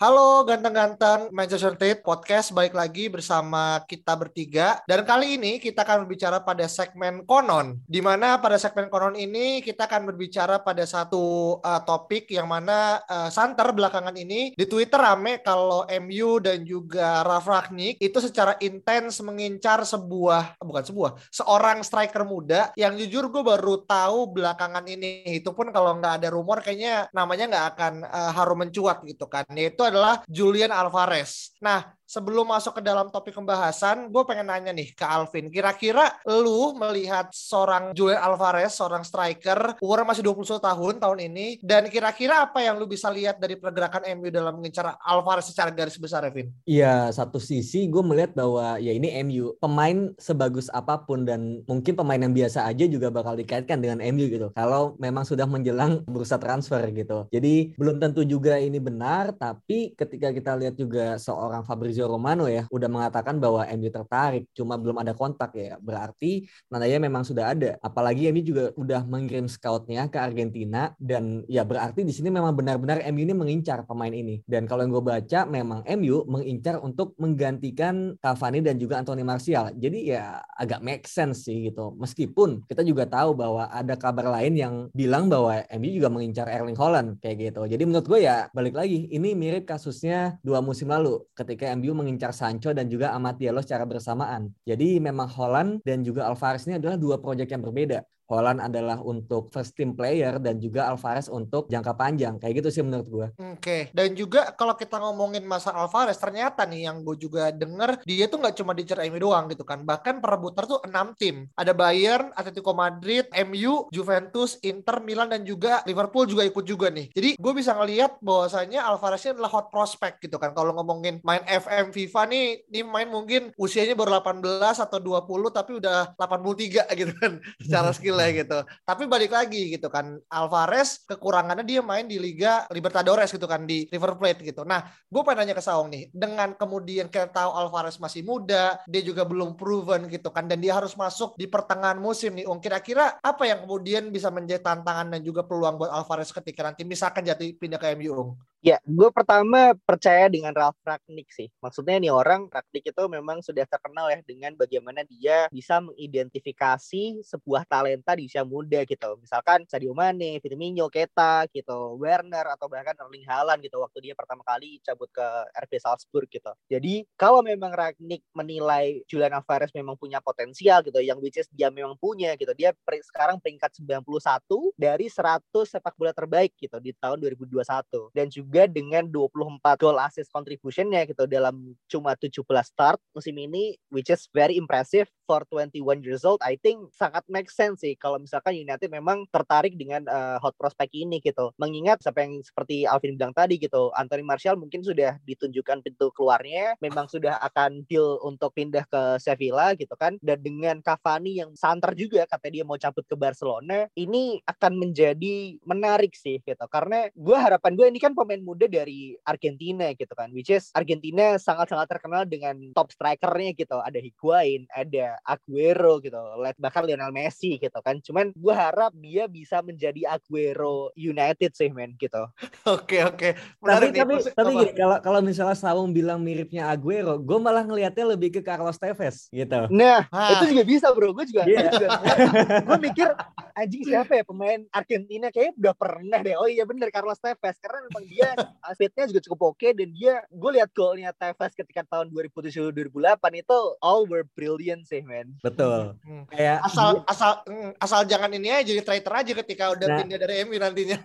Halo ganteng-ganteng Manchester United Podcast Balik lagi bersama kita bertiga. Dan kali ini kita akan berbicara pada segmen konon Di mana pada segmen konon ini kita akan berbicara pada satu uh, topik Yang mana uh, santer belakangan ini Di Twitter rame kalau MU dan juga Ralf Ragnik Itu secara intens mengincar sebuah Bukan sebuah Seorang striker muda Yang jujur gue baru tahu belakangan ini. Itu pun kalau nggak ada rumor kayaknya namanya nggak akan uh, harum mencuat gitu kan. Yaitu adalah Julian Alvarez. Nah, sebelum masuk ke dalam topik pembahasan, gue pengen nanya nih ke Alvin. Kira-kira lu melihat seorang Julian Alvarez, seorang striker, umurnya masih 21 tahun tahun ini, dan kira-kira apa yang lu bisa lihat dari pergerakan MU dalam mengincar Alvarez secara garis besar, Alvin? Iya, satu sisi gue melihat bahwa ya ini MU pemain sebagus apa pun dan mungkin pemain yang biasa aja juga bakal dikaitkan dengan MU gitu. Kalau memang sudah menjelang bursa transfer gitu. Jadi belum tentu juga ini benar, tapi ketika kita lihat juga seorang Fabrizio Romano ya udah mengatakan bahwa MU tertarik, cuma belum ada kontak ya. Berarti tandanya memang sudah ada. Apalagi MU juga udah mengirim scoutnya ke Argentina dan ya berarti di sini memang benar-benar MU ini mengincar pemain ini. Dan kalau yang gue baca memang MU mengincar untuk menggantikan Cavani dan juga Anthony Martial. Jadi ya agak make sense sih gitu. Meskipun kita juga tahu bahwa ada kabar lain yang bilang bahwa MU juga mengincar Erling Haaland kayak gitu. Jadi menurut gue ya balik lagi ini mirip kasusnya dua musim lalu ketika MU mengincar Sancho dan juga Amat Diallo secara bersamaan. Jadi memang Holland dan juga Alvarez ini adalah dua proyek yang berbeda. Holland adalah untuk first team player dan juga Alvarez untuk jangka panjang. Kayak gitu sih menurut gue. Oke, dan juga kalau kita ngomongin masa Alvarez, ternyata nih yang gue juga denger, dia tuh nggak cuma di MU doang gitu kan. Bahkan perebutan tuh enam tim. Ada Bayern, Atletico Madrid, MU, Juventus, Inter, Milan, dan juga Liverpool juga ikut juga nih. Jadi gue bisa ngelihat bahwasanya Alvarez ini adalah hot prospect gitu kan. Kalau ngomongin main FM FIFA nih, ini main mungkin usianya baru 18 atau 20, tapi udah 83 gitu kan secara skill lah gitu. Tapi balik lagi gitu kan, Alvarez kekurangannya dia main di Liga Libertadores gitu kan di River Plate gitu. Nah, gue pengen nanya ke Saung nih, dengan kemudian kita tahu Alvarez masih muda, dia juga belum proven gitu kan, dan dia harus masuk di pertengahan musim nih. Ung kira-kira apa yang kemudian bisa menjadi tantangan dan juga peluang buat Alvarez ketika nanti misalkan jadi pindah ke MU Ung? Ya, gue pertama percaya dengan Ralf Ragnik sih. Maksudnya nih orang Ragnik itu memang sudah terkenal ya dengan bagaimana dia bisa mengidentifikasi sebuah talenta di usia muda gitu. Misalkan Sadio Mane, Firmino, Keta gitu, Werner atau bahkan Erling Haaland gitu waktu dia pertama kali cabut ke RB Salzburg gitu. Jadi kalau memang Ragnik menilai Julian Alvarez memang punya potensial gitu, yang which is dia memang punya gitu. Dia per, sekarang peringkat 91 dari 100 sepak bola terbaik gitu di tahun 2021 dan juga juga dengan 24 goal assist contributionnya gitu dalam cuma 17 start musim ini which is very impressive for 21 years old. I think sangat make sense sih kalau misalkan United memang tertarik dengan uh, hot prospect ini gitu. Mengingat siapa yang seperti Alvin bilang tadi gitu Anthony Martial mungkin sudah ditunjukkan pintu keluarnya memang sudah akan deal untuk pindah ke Sevilla gitu kan. Dan dengan Cavani yang santer juga katanya dia mau cabut ke Barcelona ini akan menjadi menarik sih gitu. Karena gue harapan gue ini kan pemain muda dari Argentina gitu kan which is Argentina sangat-sangat terkenal dengan top strikernya gitu. Ada Higuain ada Aguero gitu bahkan Lionel Messi gitu kan. Cuman gue harap dia bisa menjadi Aguero United sih men gitu. Oke oke. Tapi tapi tapi gini kalau kalau misalnya Saung bilang miripnya Aguero gue malah ngelihatnya lebih ke Carlos Tevez gitu. Nah ah. itu juga bisa bro. Gue juga, yeah. gue mikir anjing siapa ya pemain Argentina? Kayaknya udah pernah deh. Oh iya bener Carlos Tevez. Karena memang dia dia fitnya juga cukup oke dan dia gue lihat golnya Tevez ketika tahun 2007 2008 itu all were brilliant sih men. Betul. Hmm. Kayak Asal asal mm, asal jangan ini aja jadi traitor aja ketika udah Nah. pindah dari MU nantinya.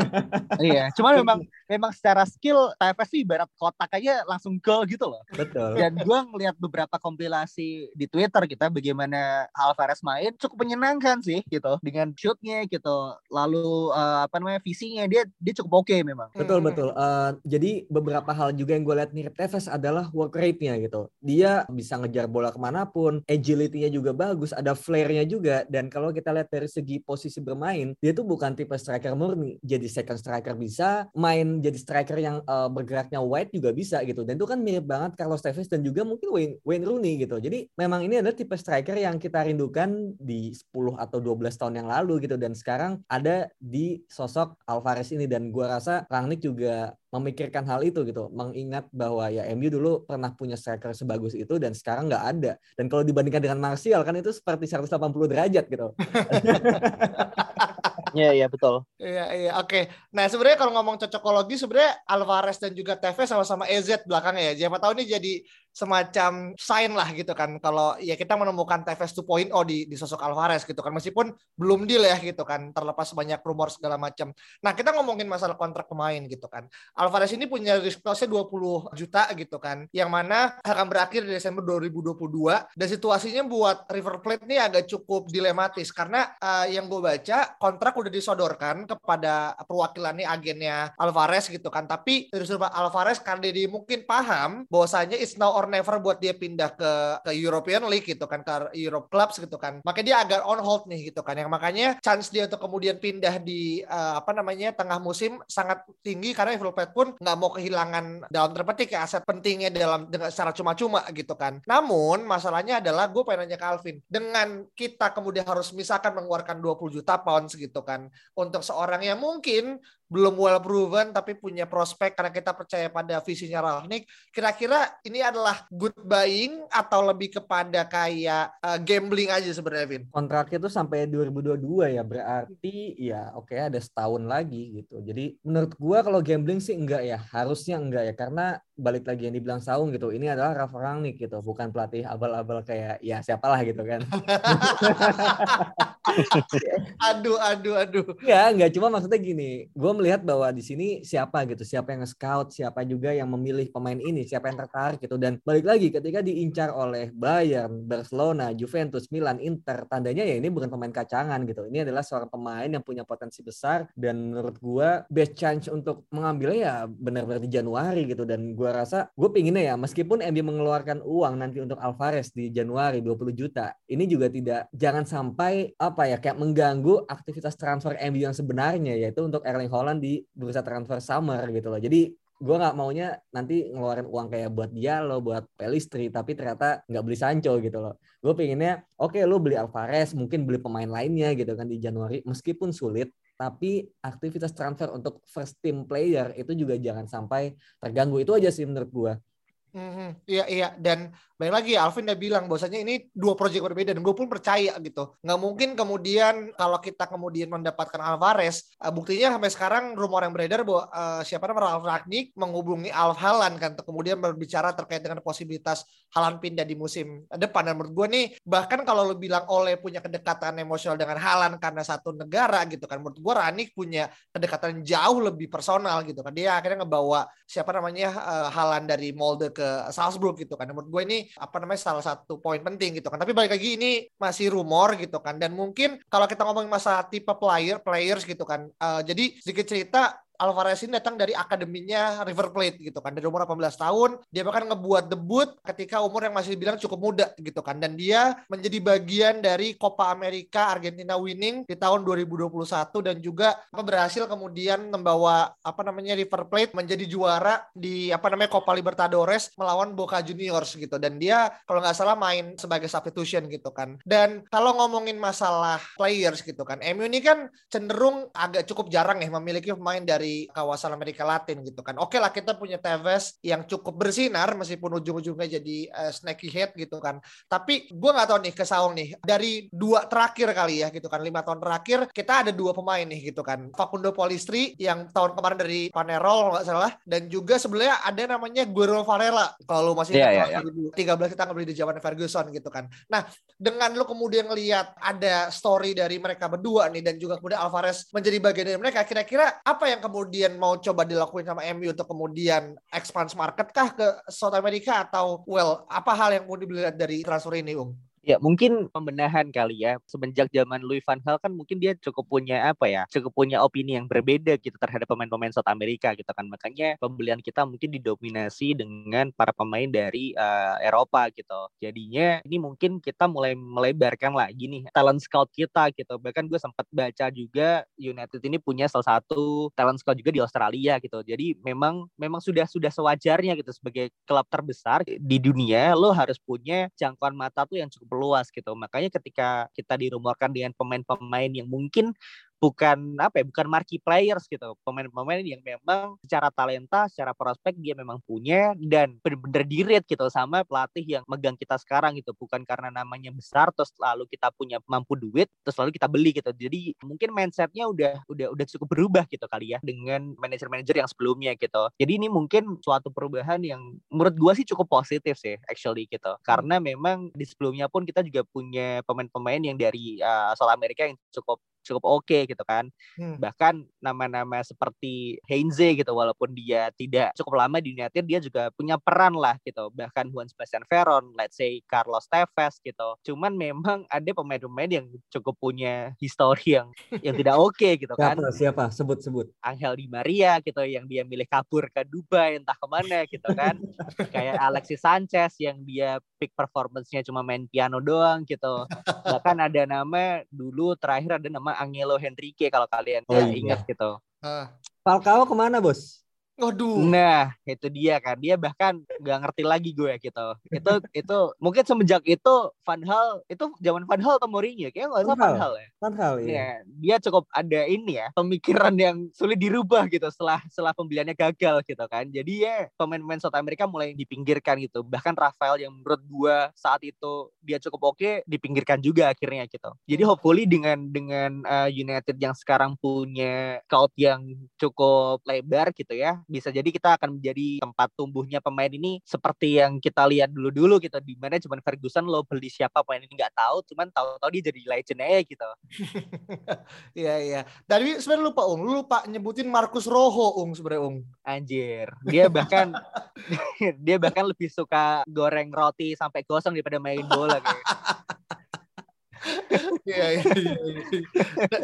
iya, cuman memang memang secara skill Tevez sih ibarat kotak aja langsung gol gitu loh. betul. Dan gue ngelihat beberapa kompilasi di Twitter kita bagaimana Alvarez main cukup menyenangkan sih gitu dengan shootnya gitu. Lalu eh, apa namanya visinya dia dia cukup oke memang. Betul Hmm. betul. Eh, jadi beberapa hal juga yang gue lihat mirip Tevez adalah work rate-nya gitu. Dia bisa ngejar bola ke mana pun, agility-nya juga bagus, ada flare-nya juga. Dan kalau kita lihat dari segi posisi bermain, dia tuh bukan tipe striker murni. Jadi second striker bisa, main jadi striker yang eh, bergeraknya wide juga bisa gitu. Dan itu kan mirip banget Carlos Tevez dan juga mungkin Wayne, Wayne Rooney gitu. Jadi memang ini adalah tipe striker yang kita rindukan di 10 atau 12 tahun yang lalu gitu. Dan sekarang ada di sosok Alvarez ini dan gua rasa Rangnick juga memikirkan hal itu gitu, mengingat bahwa ya MU dulu pernah punya striker sebagus itu dan sekarang nggak ada. Dan kalau dibandingkan dengan Martial kan itu seperti 180 derajat gitu. Iya iya betul. Iya iya oke. Nah sebenarnya kalau ngomong cocokologi sebenarnya Alvarez dan juga Tevez sama-sama EZ belakangnya ya. Siapa tahu ini jadi semacam sign lah gitu kan. Kalau ya kita menemukan Tevez 2.0 di di sosok Alvarez gitu kan. Meskipun belum deal ya gitu kan. Terlepas banyak rumor segala macam. Nah kita ngomongin masalah kontrak pemain gitu kan. Alvarez ini punya risk clause 20 juta gitu kan. Yang mana akan berakhir di Desember 2022. Dan situasinya buat River Plate ini agak cukup dilematis. Karena eh, yang gue baca kontrak udah disodorkan kepada perwakilannya agennya Alvarez gitu kan. Tapi Alvarez karena dia mungkin paham bahwasanya it's now or never buat dia pindah ke ke European League gitu kan ke Europe clubs gitu kan. Makanya dia agak on hold nih gitu kan. Yang makanya chance dia untuk kemudian pindah di eh, apa namanya tengah musim sangat tinggi karena River Plate pun nggak mau kehilangan dalam terpetik ya aset pentingnya dalam dengan secara cuma-cuma gitu kan. Namun masalahnya adalah gue pengen nanya ke Alvin dengan kita kemudian harus misalkan mengeluarkan 20 juta pounds gitu kan untuk seorang yang mungkin belum well proven tapi punya prospek karena kita percaya pada visinya Ralnik. Kira-kira ini adalah good buying atau lebih kepada kayak uh, gambling aja sebenarnya Vin? Kontraknya tuh sampai 2022 ya, berarti ya oke ada setahun lagi gitu. Jadi menurut gua kalau gambling sih enggak ya, harusnya enggak ya karena balik lagi yang dibilang Saung gitu. Ini adalah Rafa Rangnick gitu, bukan pelatih abal-abal kayak ya siapalah gitu kan. aduh, aduh, aduh. Ya, nggak cuma maksudnya gini. Gue melihat bahwa di sini siapa gitu, siapa yang nge-scout, siapa juga yang memilih pemain ini, siapa yang tertarik gitu. Dan balik lagi ketika diincar oleh Bayern, Barcelona, Juventus, Milan, Inter, tandanya ya ini bukan pemain kacangan gitu. Ini adalah seorang pemain yang punya potensi besar dan menurut gue best chance untuk mengambilnya ya benar-benar di Januari gitu. Dan gue rasa gue pinginnya ya meskipun MU mengeluarkan uang nanti untuk Alvarez di Januari 20 juta, ini juga tidak jangan sampai apa ya kayak mengganggu aktivitas transfer MU yang sebenarnya yaitu untuk Erling Haaland di bursa transfer summer gitu loh. Jadi gue nggak maunya nanti ngeluarin uang kayak buat Diallo, buat Pelistri, tapi ternyata nggak beli Sancho gitu loh. Gue pengennya, oke lu beli Alvarez, mungkin beli pemain lainnya gitu kan di Januari, meskipun sulit, tapi aktivitas transfer untuk first team player itu juga jangan sampai terganggu. Itu aja sih menurut gue. Mhm, Iya iya. Dan baik lagi Alvin udah bilang bahwasanya ini dua proyek berbeda dan gue pun percaya gitu. Nggak mungkin kemudian kalau kita kemudian mendapatkan Alvarez uh, buktinya sampai sekarang rumor yang beredar bahwa uh, siapa namanya Ralf Ragnik menghubungi Alf Haaland kan kemudian berbicara terkait dengan posibilitas Haaland pindah di musim depan. Dan menurut gue nih bahkan kalau lo bilang Ole punya kedekatan emosional dengan Haaland karena satu negara gitu kan menurut gue Ragnik punya kedekatan jauh lebih personal gitu kan. Dia akhirnya ngebawa siapa namanya uh, Haaland dari Molde ke Salzburg gitu kan. Menurut gue ini apa namanya salah satu poin penting gitu kan. Tapi balik lagi ini masih rumor gitu kan. Dan mungkin kalau kita ngomongin masalah tipe player players gitu kan uh, jadi sedikit cerita Alvarez ini datang dari akademinya River Plate gitu kan. Dari umur 18 tahun dia bahkan ngebuat debut ketika umur yang masih dibilang cukup muda gitu kan. Dan dia menjadi bagian dari Copa America Argentina winning di tahun 2021 dan juga apa, berhasil kemudian membawa apa namanya River Plate menjadi juara di apa namanya Copa Libertadores melawan Boca Juniors gitu. Dan dia kalau nggak salah main sebagai substitution gitu kan. Dan kalau ngomongin masalah players gitu kan MU ini kan cenderung agak cukup jarang ya memiliki pemain dari dari kawasan Amerika Latin gitu kan. Oke lah kita punya Tevez yang cukup bersinar meskipun ujung-ujungnya jadi uh, snaky head gitu kan. Tapi gue nggak tahu nih ke Saung nih dari dua terakhir kali ya gitu kan lima tahun terakhir kita ada dua pemain nih gitu kan. Facundo Polistri yang tahun kemarin dari Panerol nggak salah dan juga sebenarnya ada namanya Guero Varela kalau masih yeah, yeah, yeah. 13 kita ngebeli di zaman Ferguson gitu kan. Nah dengan lu kemudian lihat ada story dari mereka berdua nih dan juga kemudian Alvarez menjadi bagian dari mereka kira-kira apa yang kemudian mau coba dilakuin sama MU untuk kemudian expand market kah ke South America atau well apa hal yang mau dilihat dari transfer ini Ung? Ya mungkin pembenahan kali ya. Semenjak zaman Louis van Gaal kan mungkin dia cukup punya apa ya cukup punya opini yang berbeda gitu terhadap pemain-pemain South America gitu kan. Makanya pembelian kita mungkin didominasi dengan para pemain dari uh, Eropa gitu. Jadinya ini mungkin kita mulai melebarkan lagi nih talent scout kita gitu. Bahkan gue sempat baca juga United ini punya salah satu talent scout juga di Australia gitu. Jadi memang memang sudah sudah sewajarnya gitu sebagai klub terbesar di dunia lo harus punya jangkauan mata tuh yang cukup luas gitu. Makanya ketika kita dirumorkan dengan pemain-pemain yang mungkin bukan apa ya bukan marquee players gitu. Pemain-pemain yang memang secara talenta secara prospek dia memang punya dan benar-benar dirit gitu sama pelatih yang megang kita sekarang gitu. Bukan karena namanya besar terus lalu kita punya mampu duit terus lalu kita beli gitu. Jadi mungkin mindsetnya udah udah udah cukup berubah gitu kali ya dengan manajer-manajer yang sebelumnya gitu. Jadi ini mungkin suatu perubahan yang menurut gua sih cukup positif sih actually gitu. Karena memang di sebelumnya pun kita juga punya pemain-pemain yang dari uh, South Amerika yang cukup cukup oke okay, gitu kan. Hmm. Bahkan nama-nama seperti Heinze gitu walaupun dia tidak cukup lama di United dia juga punya peran lah gitu. Bahkan Juan Sebastian Veron, let's say Carlos Tevez gitu. Cuman memang ada pemain-pemain yang cukup punya histori yang yang tidak oke okay, gitu kan. Siapa? Siapa? Sebut-sebut. Angel Di Maria gitu yang dia milih kabur ke Dubai entah ke mana gitu kan. Kayak Alexis Sanchez yang dia peak performance-nya cuma main piano doang gitu. Bahkan ada nama dulu terakhir ada nama Angelo Henrique kalau kalian oh, iya. ingat gitu. Uh. Falcao ke mana bos? Waduh. Nah, itu dia kan. Dia bahkan nggak ngerti lagi gue gitu. Itu itu mungkin semenjak itu Van Hal itu zaman Van Hal atau Mourinho kayaknya nggak usah Van Hal ya. Van Hal iya. Ya, dia cukup ada ini ya, pemikiran yang sulit dirubah gitu setelah setelah pembeliannya gagal gitu kan. Jadi ya pemain-pemain South America mulai dipinggirkan gitu. Bahkan Rafael yang menurut gue saat itu dia cukup oke dipinggirkan juga akhirnya gitu. Jadi hopefully dengan dengan uh, United yang sekarang punya scout yang cukup lebar gitu ya bisa jadi kita akan menjadi tempat tumbuhnya pemain ini seperti yang kita lihat dulu-dulu gitu di mana cuman Ferguson lo beli siapa pemain ini nggak tahu cuman tahu-tahu dia jadi legend aja gitu. Iya iya. Tapi sebenarnya lupa Ung, lu lupa nyebutin Marcus Rojo Ung sebenarnya Ung. Anjir. Dia bahkan dia bahkan lebih suka goreng roti sampai gosong daripada main bola kayak. Iya, iya, iya, iya.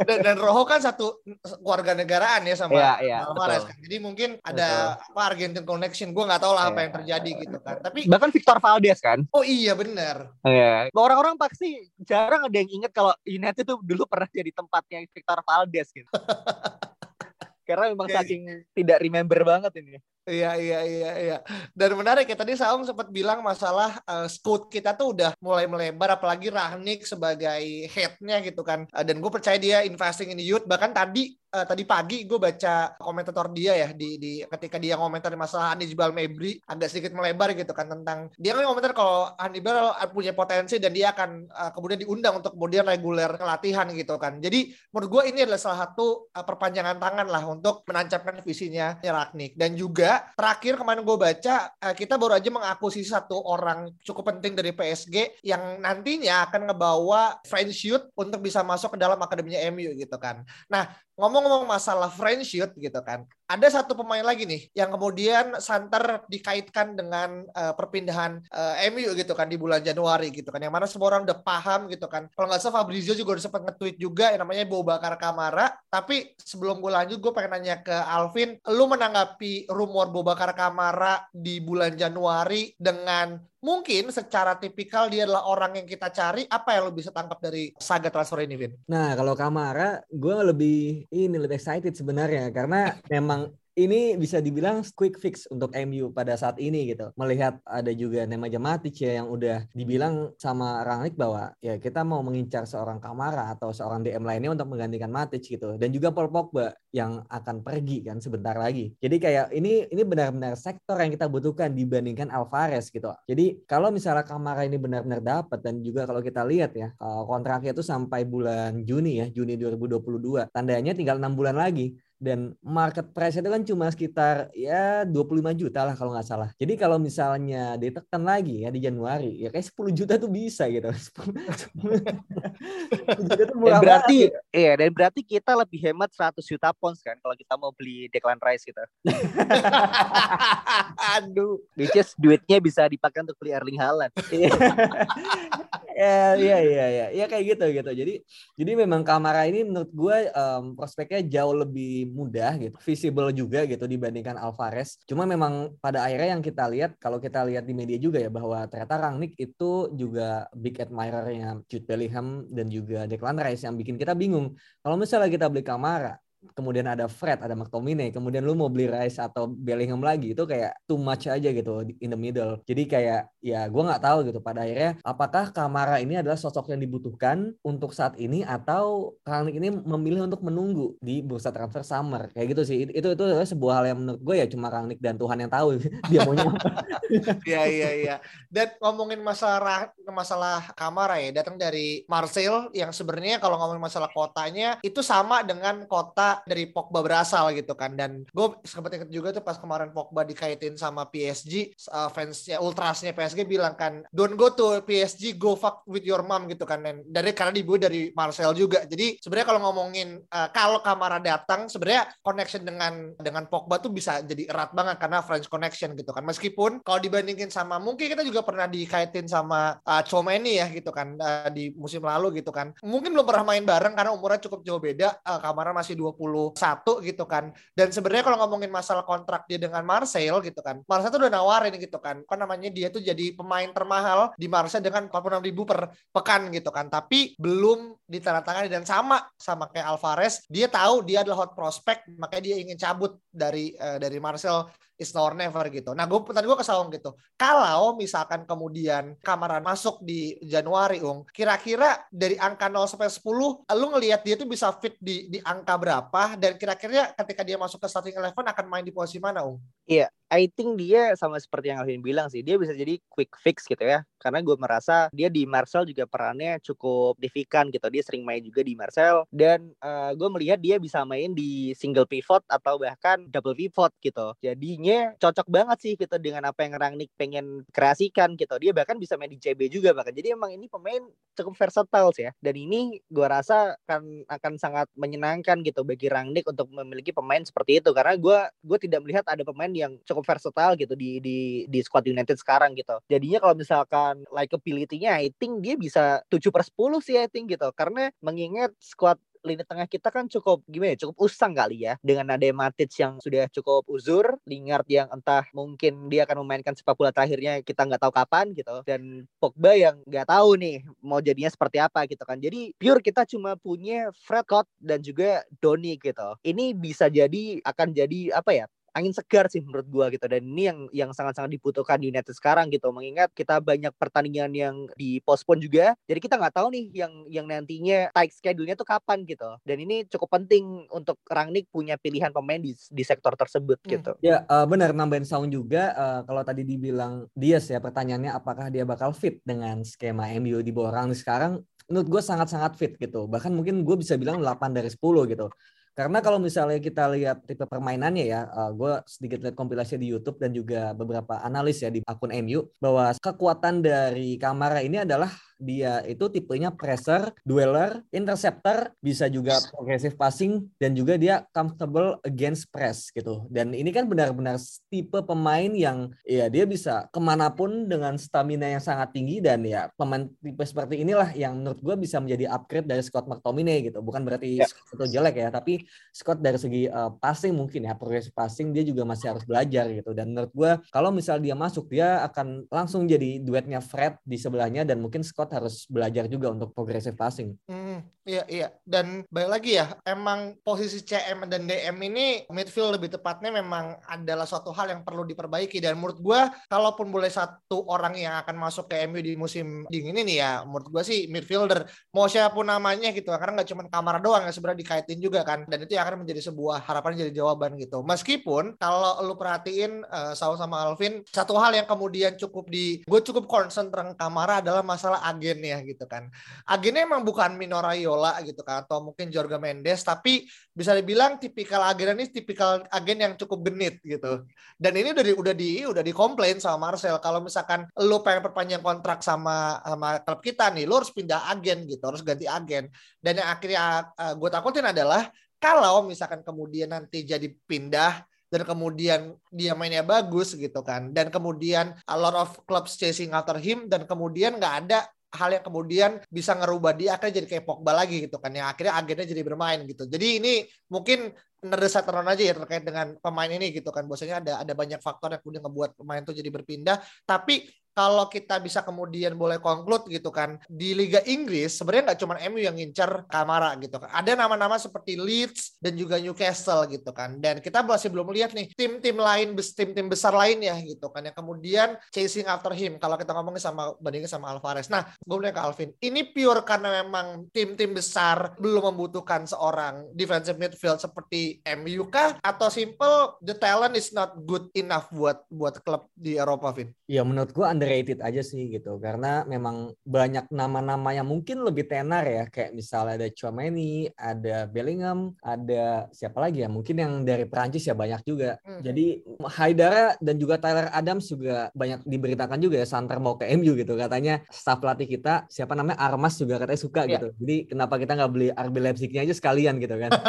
Dan, dan Rojo kan satu keluarga negaraan ya sama yeah, yeah, Alvarez kan. Jadi mungkin ada betul. apa Argentine connection. Gue nggak tahu lah apa yang terjadi gitu kan. Tapi bahkan Victor Valdes kan. Oh iya benar. Iya. Orang-orang pasti jarang ada yang inget kalau United tuh dulu pernah jadi tempatnya Victor Valdes gitu. Karena memang saking tidak remember banget ini. Iya iya iya iya. Dan menarik ya tadi Saung sempat bilang masalah uh, scout kita tuh udah mulai melebar apalagi Rahnik sebagai headnya gitu kan. Uh, dan gue percaya dia investing in youth bahkan tadi uh, tadi pagi gue baca komentator dia ya di, di ketika dia komentar masalah Hannibal Mebri agak sedikit melebar gitu kan tentang dia kan komentar kalau Hannibal punya potensi dan dia akan uh, kemudian diundang untuk kemudian reguler latihan gitu kan. Jadi menurut gue ini adalah salah satu uh, perpanjangan tangan lah untuk menancapkan visinya Rahnik dan juga terakhir kemarin gue baca uh, kita baru aja mengakuisisi satu orang cukup penting dari PSG yang nantinya akan ngebawa French untuk bisa masuk ke dalam akademinya MU gitu kan. Nah, ngomong-ngomong masalah friendship gitu kan, ada satu pemain lagi nih yang kemudian santer dikaitkan dengan uh, perpindahan uh, eh, MU gitu kan di bulan Januari gitu kan, yang mana semua orang udah paham gitu kan. Kalau nggak salah Fabrizio juga udah sempat nge-tweet juga yang namanya Bakar Kamara. Tapi sebelum gue lanjut, gue pengen nanya ke Alvin, lu menanggapi rumor Bakar Kamara di bulan Januari dengan mungkin secara tipikal dia adalah orang yang kita cari. Apa yang lo bisa tangkap dari saga transfer ini, Vin? Nah, kalau Kamara, gue lebih ini lebih excited sebenarnya karena memang ini bisa dibilang quick fix untuk MU pada saat ini gitu. Melihat ada juga Nemanja Matic ya yang udah dibilang sama Rangnick bahwa ya kita mau mengincar seorang Kamara atau seorang DM lainnya untuk menggantikan Matic gitu. Dan juga Paul Pogba yang akan pergi kan sebentar lagi. Jadi kayak ini ini benar-benar sektor yang kita butuhkan dibandingkan Alvarez gitu. Jadi kalau misalnya Kamara ini benar-benar dapat dan juga kalau kita lihat ya eh, kontraknya itu sampai bulan Juni ya, Juni 2022. Tandanya tinggal enam bulan lagi dan market price itu kan cuma sekitar ya 25 juta lah kalau nggak salah. Jadi kalau misalnya ditekan lagi ya di Januari ya kayak 10 juta tuh bisa gitu. 10 juta tuh murah dan berarti banget, gitu. iya dan berarti kita lebih hemat 100 juta pounds kan kalau kita mau beli Declan Rice gitu. Aduh, which is duitnya bisa dipakai untuk beli Erling Haaland. ya iya iya iya. Ya kayak gitu gitu. Jadi jadi memang Kamara ini menurut gue um, prospeknya jauh lebih mudah gitu visible juga gitu dibandingkan Alvarez. Cuma memang pada akhirnya yang kita lihat kalau kita lihat di media juga ya bahwa ternyata Rangnick itu juga big admirernya Jude Bellingham dan juga Declan Rice yang bikin kita bingung. Kalau misalnya kita beli Kamara kemudian ada Fred, ada McTominay, kemudian lu mau beli Rice atau Bellingham lagi itu kayak too much aja gitu in the middle. Jadi kayak ya gue nggak tahu gitu pada akhirnya apakah Kamara ini adalah sosok yang dibutuhkan untuk saat ini atau Rangnick ini memilih untuk menunggu di bursa transfer summer kayak gitu sih. Itu itu, sebuah hal yang menurut gue ya cuma Rangnick dan Tuhan yang tahu dia maunya apa. Iya iya iya. Dan ngomongin masalah masalah Kamara ya datang dari Marcel yang sebenarnya kalau ngomongin masalah kotanya itu sama dengan kota dari Pogba berasal gitu kan. Dan gue sempat inget juga tuh pas kemarin Pogba dikaitin sama PSG uh, fansnya ultrasnya PSG bilang kan don't go to PSG go fuck with your mom gitu kan. Dan dari karena dibuat dari Marcel juga. Jadi sebenarnya kalau ngomongin uh, kalau Kamara datang sebenarnya connection dengan dengan Pogba tuh bisa jadi erat banget karena French connection gitu kan. Meskipun kalau dibandingin sama mungkin kita juga pernah dikaitin sama uh, Chomeni ya gitu kan uh, di musim lalu gitu kan. Mungkin belum pernah main bareng karena umurnya cukup jauh beda uh, Kamara masih 20 21 gitu kan. Dan sebenarnya kalau ngomongin masalah kontrak dia dengan Marseille gitu kan. Marseille tuh udah nawarin gitu kan. Kan namanya dia tuh jadi pemain termahal di Marseille dengan 46 ribu per pekan gitu kan. Tapi belum ditandatangani dan sama sama kayak Alvarez. Dia tahu dia adalah hot prospect makanya dia ingin cabut dari uh, dari Marseille is now or never gitu. Nah, gue tadi gue kesawang gitu. Kalau misalkan kemudian Kamaran masuk di Januari, Ung, kira-kira dari angka 0 sampai 10, lu ngelihat dia tuh bisa fit di di angka berapa dan kira-kira ketika dia masuk ke starting eleven akan main di posisi mana, Ung? Iya, I think dia sama seperti yang Alvin bilang sih, dia bisa jadi quick fix gitu ya. Karena gue merasa dia di Marcel juga perannya cukup signifikan gitu. Dia sering main juga di Marcel dan uh, gue melihat dia bisa main di single pivot atau bahkan double pivot gitu. Jadinya cocok banget sih gitu dengan apa yang Rangnick pengen kreasikan gitu. Dia bahkan bisa main di CB juga bahkan. Jadi emang ini pemain cukup versatile sih ya. Dan ini gue rasa akan akan sangat menyenangkan gitu bagi Rangnick untuk memiliki pemain seperti itu karena gue gue tidak melihat ada pemain yang cukup versatile gitu di di di squad United sekarang gitu. Jadinya kalau misalkan likability-nya I think dia bisa 7 per 10 sih I think gitu. Karena mengingat squad lini tengah kita kan cukup gimana ya, cukup usang kali ya dengan ada Matic yang sudah cukup uzur, Lingard yang entah mungkin dia akan memainkan sepak bola terakhirnya kita nggak tahu kapan gitu dan Pogba yang nggak tahu nih mau jadinya seperti apa gitu kan. Jadi pure kita cuma punya Fred Cott dan juga Doni gitu. Ini bisa jadi akan jadi apa ya angin segar sih menurut gua gitu. Dan ini yang yang sangat-sangat dibutuhkan di United sekarang gitu. Mengingat kita banyak pertandingan yang dipospon juga jadi kita nggak tahu nih yang yang nantinya tight schedule-nya tuh kapan gitu. Dan ini cukup penting untuk Rangnick punya pilihan pemain di, di sektor tersebut hmm. gitu. Ya uh, benar nambahin sound juga uh, kalau tadi dibilang Dias ya pertanyaannya apakah dia bakal fit dengan skema MU di bawah Rangnick sekarang? Menurut gue sangat-sangat fit gitu. Bahkan mungkin gue bisa bilang 8 dari 10 gitu karena kalau misalnya kita lihat tipe permainannya ya, uh, eh, gue sedikit lihat kompilasi di YouTube dan juga beberapa analis ya di akun MU bahwa kekuatan dari Kamara ini adalah dia itu tipenya presser, dweller, interceptor, bisa juga progressive passing dan juga dia comfortable against press gitu. Dan ini kan benar-benar tipe pemain yang ya dia bisa ke mana pun dengan stamina yang sangat tinggi dan ya pemain tipe seperti inilah yang menurut gue bisa menjadi upgrade dari Scott McTominay gitu. Bukan berarti ya. Scott itu jelek ya, tapi Scott dari segi uh, passing mungkin ya progres passing dia juga masih harus belajar gitu dan menurut gue kalau misal dia masuk dia akan langsung jadi duetnya Fred di sebelahnya dan mungkin Scott harus belajar juga untuk progressive passing. Hmm, iya iya. Dan balik lagi ya emang posisi CM dan DM ini midfield lebih tepatnya memang adalah suatu hal yang perlu diperbaiki. Dan menurut gua kalaupun boleh satu orang yang akan masuk ke MU di musim dingin ini ya menurut gua sih midfielder mau siapa pun namanya gitu. Karena nggak cuma kamar doang yang sebenarnya dikaitin juga kan. Dan itu yang akan menjadi sebuah harapan jadi jawaban gitu. Meskipun kalau lu perhatiin uh, Saul sama Alvin satu hal yang kemudian cukup di gue cukup concern tentang Kamara adalah masalah agennya gitu kan. Agennya emang bukan Mino Raiola gitu kan atau mungkin Jorge Mendes tapi bisa dibilang tipikal agen ini tipikal agen yang cukup genit gitu. Dan ini udah di, udah di udah dikomplain sama Marcel. Kalau misalkan lu pengen perpanjang kontrak sama sama klub kita nih lu harus pindah agen gitu. Harus ganti agen. Dan yang akhirnya uh, gue takutin adalah kalau misalkan kemudian nanti jadi pindah dan kemudian dia mainnya bagus gitu kan. Dan kemudian a lot of clubs chasing after him dan kemudian nggak ada hal yang kemudian bisa ngerubah dia akhirnya jadi kayak Pogba lagi gitu kan yang akhirnya agennya jadi bermain gitu. Jadi ini mungkin nerdesateran aja ya terkait dengan pemain ini gitu kan. Bosnya ada ada banyak faktor yang kemudian ngebuat pemain itu jadi berpindah. Tapi kalau kita bisa kemudian boleh conclude gitu kan di Liga Inggris sebenarnya nggak cuma MU yang ngincer Kamara gitu kan. Ada nama-nama seperti Leeds dan juga Newcastle gitu kan. Dan kita masih belum lihat nih tim-tim lain tim-tim besar lainnya gitu kan yang kemudian chasing after him. Kalau kita ngomongin sama bandingin sama Alvarez. Nah gue ke Alvin. Ini pure karena memang tim-tim besar belum membutuhkan seorang defensive midfield seperti MU kah? Atau simple the talent is not good enough buat buat klub di Eropa Vin? Ya menurut gue underrated aja sih gitu karena memang banyak nama-nama yang mungkin lebih tenar ya kayak misalnya ada Chouameni, ada Bellingham, ada siapa lagi ya mungkin yang dari Perancis ya banyak juga. Hmm. Jadi Haidara dan juga Tyler Adams juga banyak diberitakan juga ya Santer mau ke MU gitu katanya staff pelatih kita siapa namanya Armas juga katanya suka yeah. gitu. Jadi kenapa kita nggak beli RB Leipzignya aja sekalian gitu kan?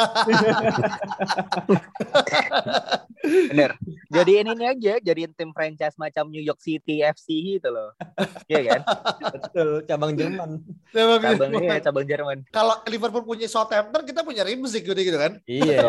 Bener. Jadi ini aja, jadiin tim franchise macam New York City FC gitu loh. Iya kan? Betul, cabang Jerman. Cabang, cabang iya, cabang Jerman. Kalau Liverpool punya Southampton, kita punya Leipzig gitu, gitu kan? Iya.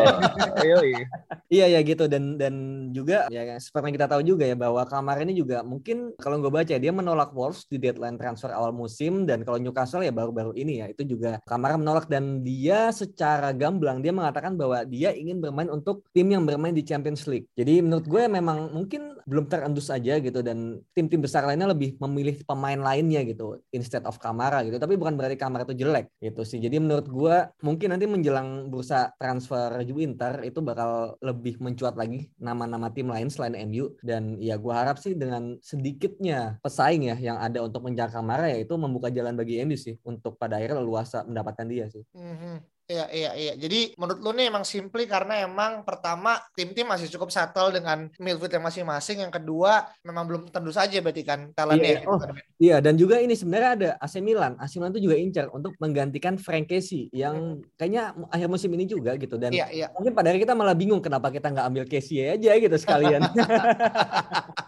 iya ya gitu dan dan juga ya seperti yang kita tahu juga ya bahwa kamar ini juga mungkin kalau gue baca dia menolak Wolves di deadline transfer awal musim dan kalau Newcastle ya baru-baru ini ya itu juga kamar menolak dan dia secara gamblang dia mengatakan bahwa dia ingin bermain untuk tim yang bermain di Champions League. Jadi menurut gue memang mungkin belum terendus aja gitu dan tim-tim besar lainnya lebih memilih pemain lainnya gitu instead of Kamara gitu. Tapi bukan berarti Kamara itu jelek gitu sih. Jadi menurut gue mungkin nanti menjelang bursa transfer Winter itu bakal lebih mencuat lagi nama-nama tim lain selain MU dan ya gue harap sih dengan sedikitnya pesaing ya yang ada untuk menjaga Kamara ya itu membuka jalan bagi MU sih untuk pada akhirnya leluasa mendapatkan dia sih. Mm -hmm. Iya, iya, iya. Jadi menurut lu nih emang simply karena emang pertama tim-tim masih cukup settle dengan midfield yang masing-masing. Yang kedua memang belum tentu saja berarti kan talentnya. Iya, oh, iya, dan juga ini sebenarnya ada AC Milan. AC Milan itu juga incar untuk menggantikan Frank Casey yang hmm. kayaknya akhir musim ini juga gitu. Dan iya, iya. mungkin pada hari kita malah bingung kenapa kita nggak ambil Casey aja gitu sekalian.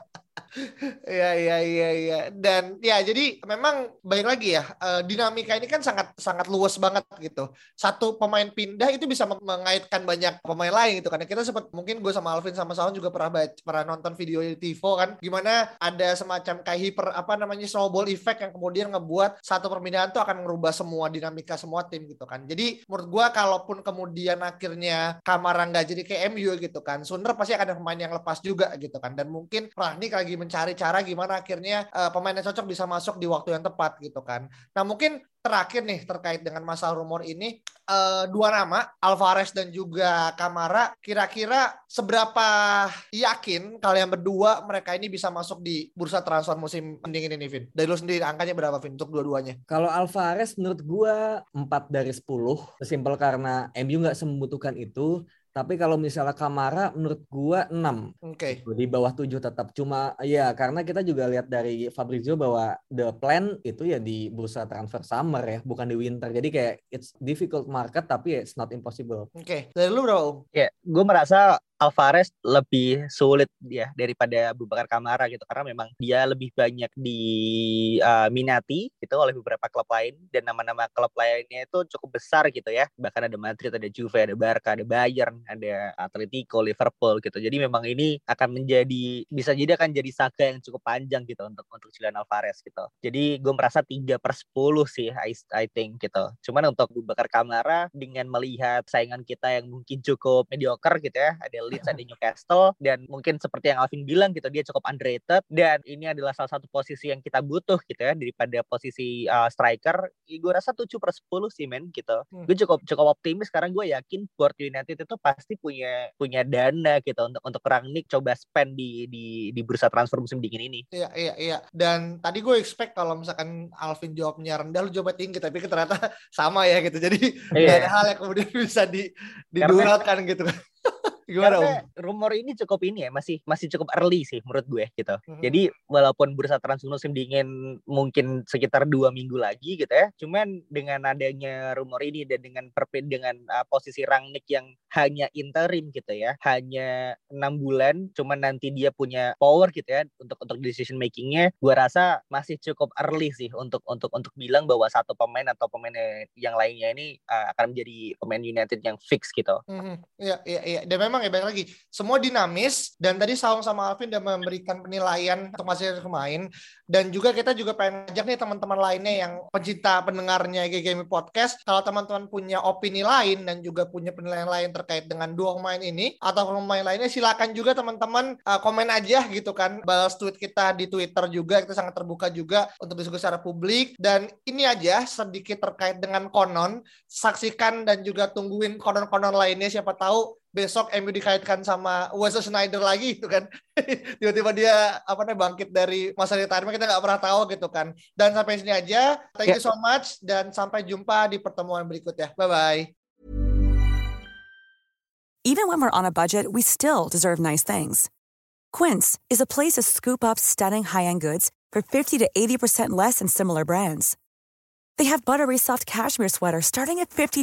Iya iya iya iya dan ya jadi memang baik lagi ya uh, dinamika ini kan sangat sangat luas banget gitu. Satu pemain pindah itu bisa mengaitkan banyak pemain lain gitu karena kita sempat mungkin gue sama Alvin sama Saun juga pernah baca, pernah nonton video TiVo kan gimana ada semacam kayak hiper apa namanya snowball effect yang kemudian ngebuat satu perpindahan tuh akan merubah semua dinamika semua tim gitu kan. Jadi menurut gue kalaupun kemudian akhirnya Kamara nggak jadi kayak MU gitu kan, Sunder pasti akan ada pemain yang lepas juga gitu kan dan mungkin Rani lagi mencari cara gimana akhirnya uh, pemain yang cocok bisa masuk di waktu yang tepat gitu kan. Nah mungkin terakhir nih terkait dengan masalah rumor ini uh, dua nama Alvarez dan juga Kamara kira-kira seberapa yakin kalian berdua mereka ini bisa masuk di bursa transfer musim pendingin ini Vin? Dari lu sendiri angkanya berapa Vin untuk dua-duanya? Kalau Alvarez menurut gua 4 dari 10 sesimpel karena MU nggak membutuhkan itu tapi kalau misalnya Kamara menurut gua 6. Oke. Okay. Di bawah 7 tetap. Cuma ya karena kita juga lihat dari Fabrizio bahwa the plan itu ya di bursa transfer summer ya, bukan di winter. Jadi kayak it's difficult market tapi it's not impossible. Oke. Okay. Dari lu bro? Ya, gue merasa Alvarez lebih sulit ya daripada Abu Bakar Kamara gitu karena memang dia lebih banyak diminati uh, gitu oleh beberapa klub lain dan nama-nama klub lainnya itu cukup besar gitu ya. Bahkan ada Madrid ada Juve ada Barca ada Bayern ada Atletico Liverpool gitu. Jadi memang ini akan menjadi bisa jadi akan jadi saga yang cukup panjang gitu untuk untuk Julian Alvarez gitu. Jadi gue merasa 3 per 10 sih I, I think gitu. Cuman untuk Abu Bakar Kamara dengan melihat saingan kita yang mungkin cukup mediocre gitu ya ada Leeds ada Newcastle dan mungkin seperti yang Alvin bilang gitu dia cukup underrated dan ini adalah salah satu posisi yang kita butuh gitu ya daripada posisi uh, striker. Gue rasa 7 per 10 sih men gitu. Hmm. gue cukup cukup optimis. Sekarang gue yakin Port United itu pasti punya punya dana gitu untuk untuk Rangnick coba spend di di di bursa transfer musim dingin ini. Iya iya iya. Dan tadi gue expect kalau misalkan Alvin jawabnya rendah lu coba tinggi tapi ternyata sama ya gitu. Jadi iya. ada hal yang kemudian bisa di diduralkan gitu. kan Gimana Karena om? rumor ini cukup ini ya masih masih cukup early sih menurut gue gitu. Mm-hmm. Jadi walaupun bursa transfer musim dingin mungkin sekitar dua minggu lagi gitu ya, cuman dengan adanya rumor ini dan dengan perpin dengan uh, posisi Rangnick yang hanya interim gitu ya, hanya enam bulan, cuman nanti dia punya power gitu ya untuk untuk decision makingnya, gue rasa masih cukup early sih untuk untuk untuk bilang bahwa satu pemain atau pemain yang lainnya ini uh, akan menjadi pemain United yang fix gitu. Mm-hmm. Iya iya iya. Dan memang memang ya balik lagi. Semua dinamis dan tadi Saung sama Alvin udah memberikan penilaian untuk masing-masing pemain dan juga kita juga pengen ajak nih teman-teman lainnya yang pencinta pendengarnya GGMI Podcast. Kalau teman-teman punya opini lain dan juga punya penilaian lain terkait dengan dua pemain ini atau pemain lainnya silakan juga teman-teman uh, komen aja gitu kan. Balas tweet kita di Twitter juga. Kita sangat terbuka juga untuk diskusi secara publik. Dan ini aja sedikit terkait dengan konon. Saksikan dan juga tungguin konon-konon lainnya. Siapa tahu besok MU dikaitkan sama Wesley Snyder lagi itu kan. Tiba-tiba dia apa namanya bangkit dari masa retirement kita nggak pernah tahu gitu kan. Dan sampai sini aja thank you so much dan sampai jumpa di pertemuan berikutnya. Bye bye Even when we're on a budget we still deserve nice things. Quince is a place to scoop up stunning high-end goods for 50 to 80% less than similar brands. They have buttery soft cashmere sweaters starting at $50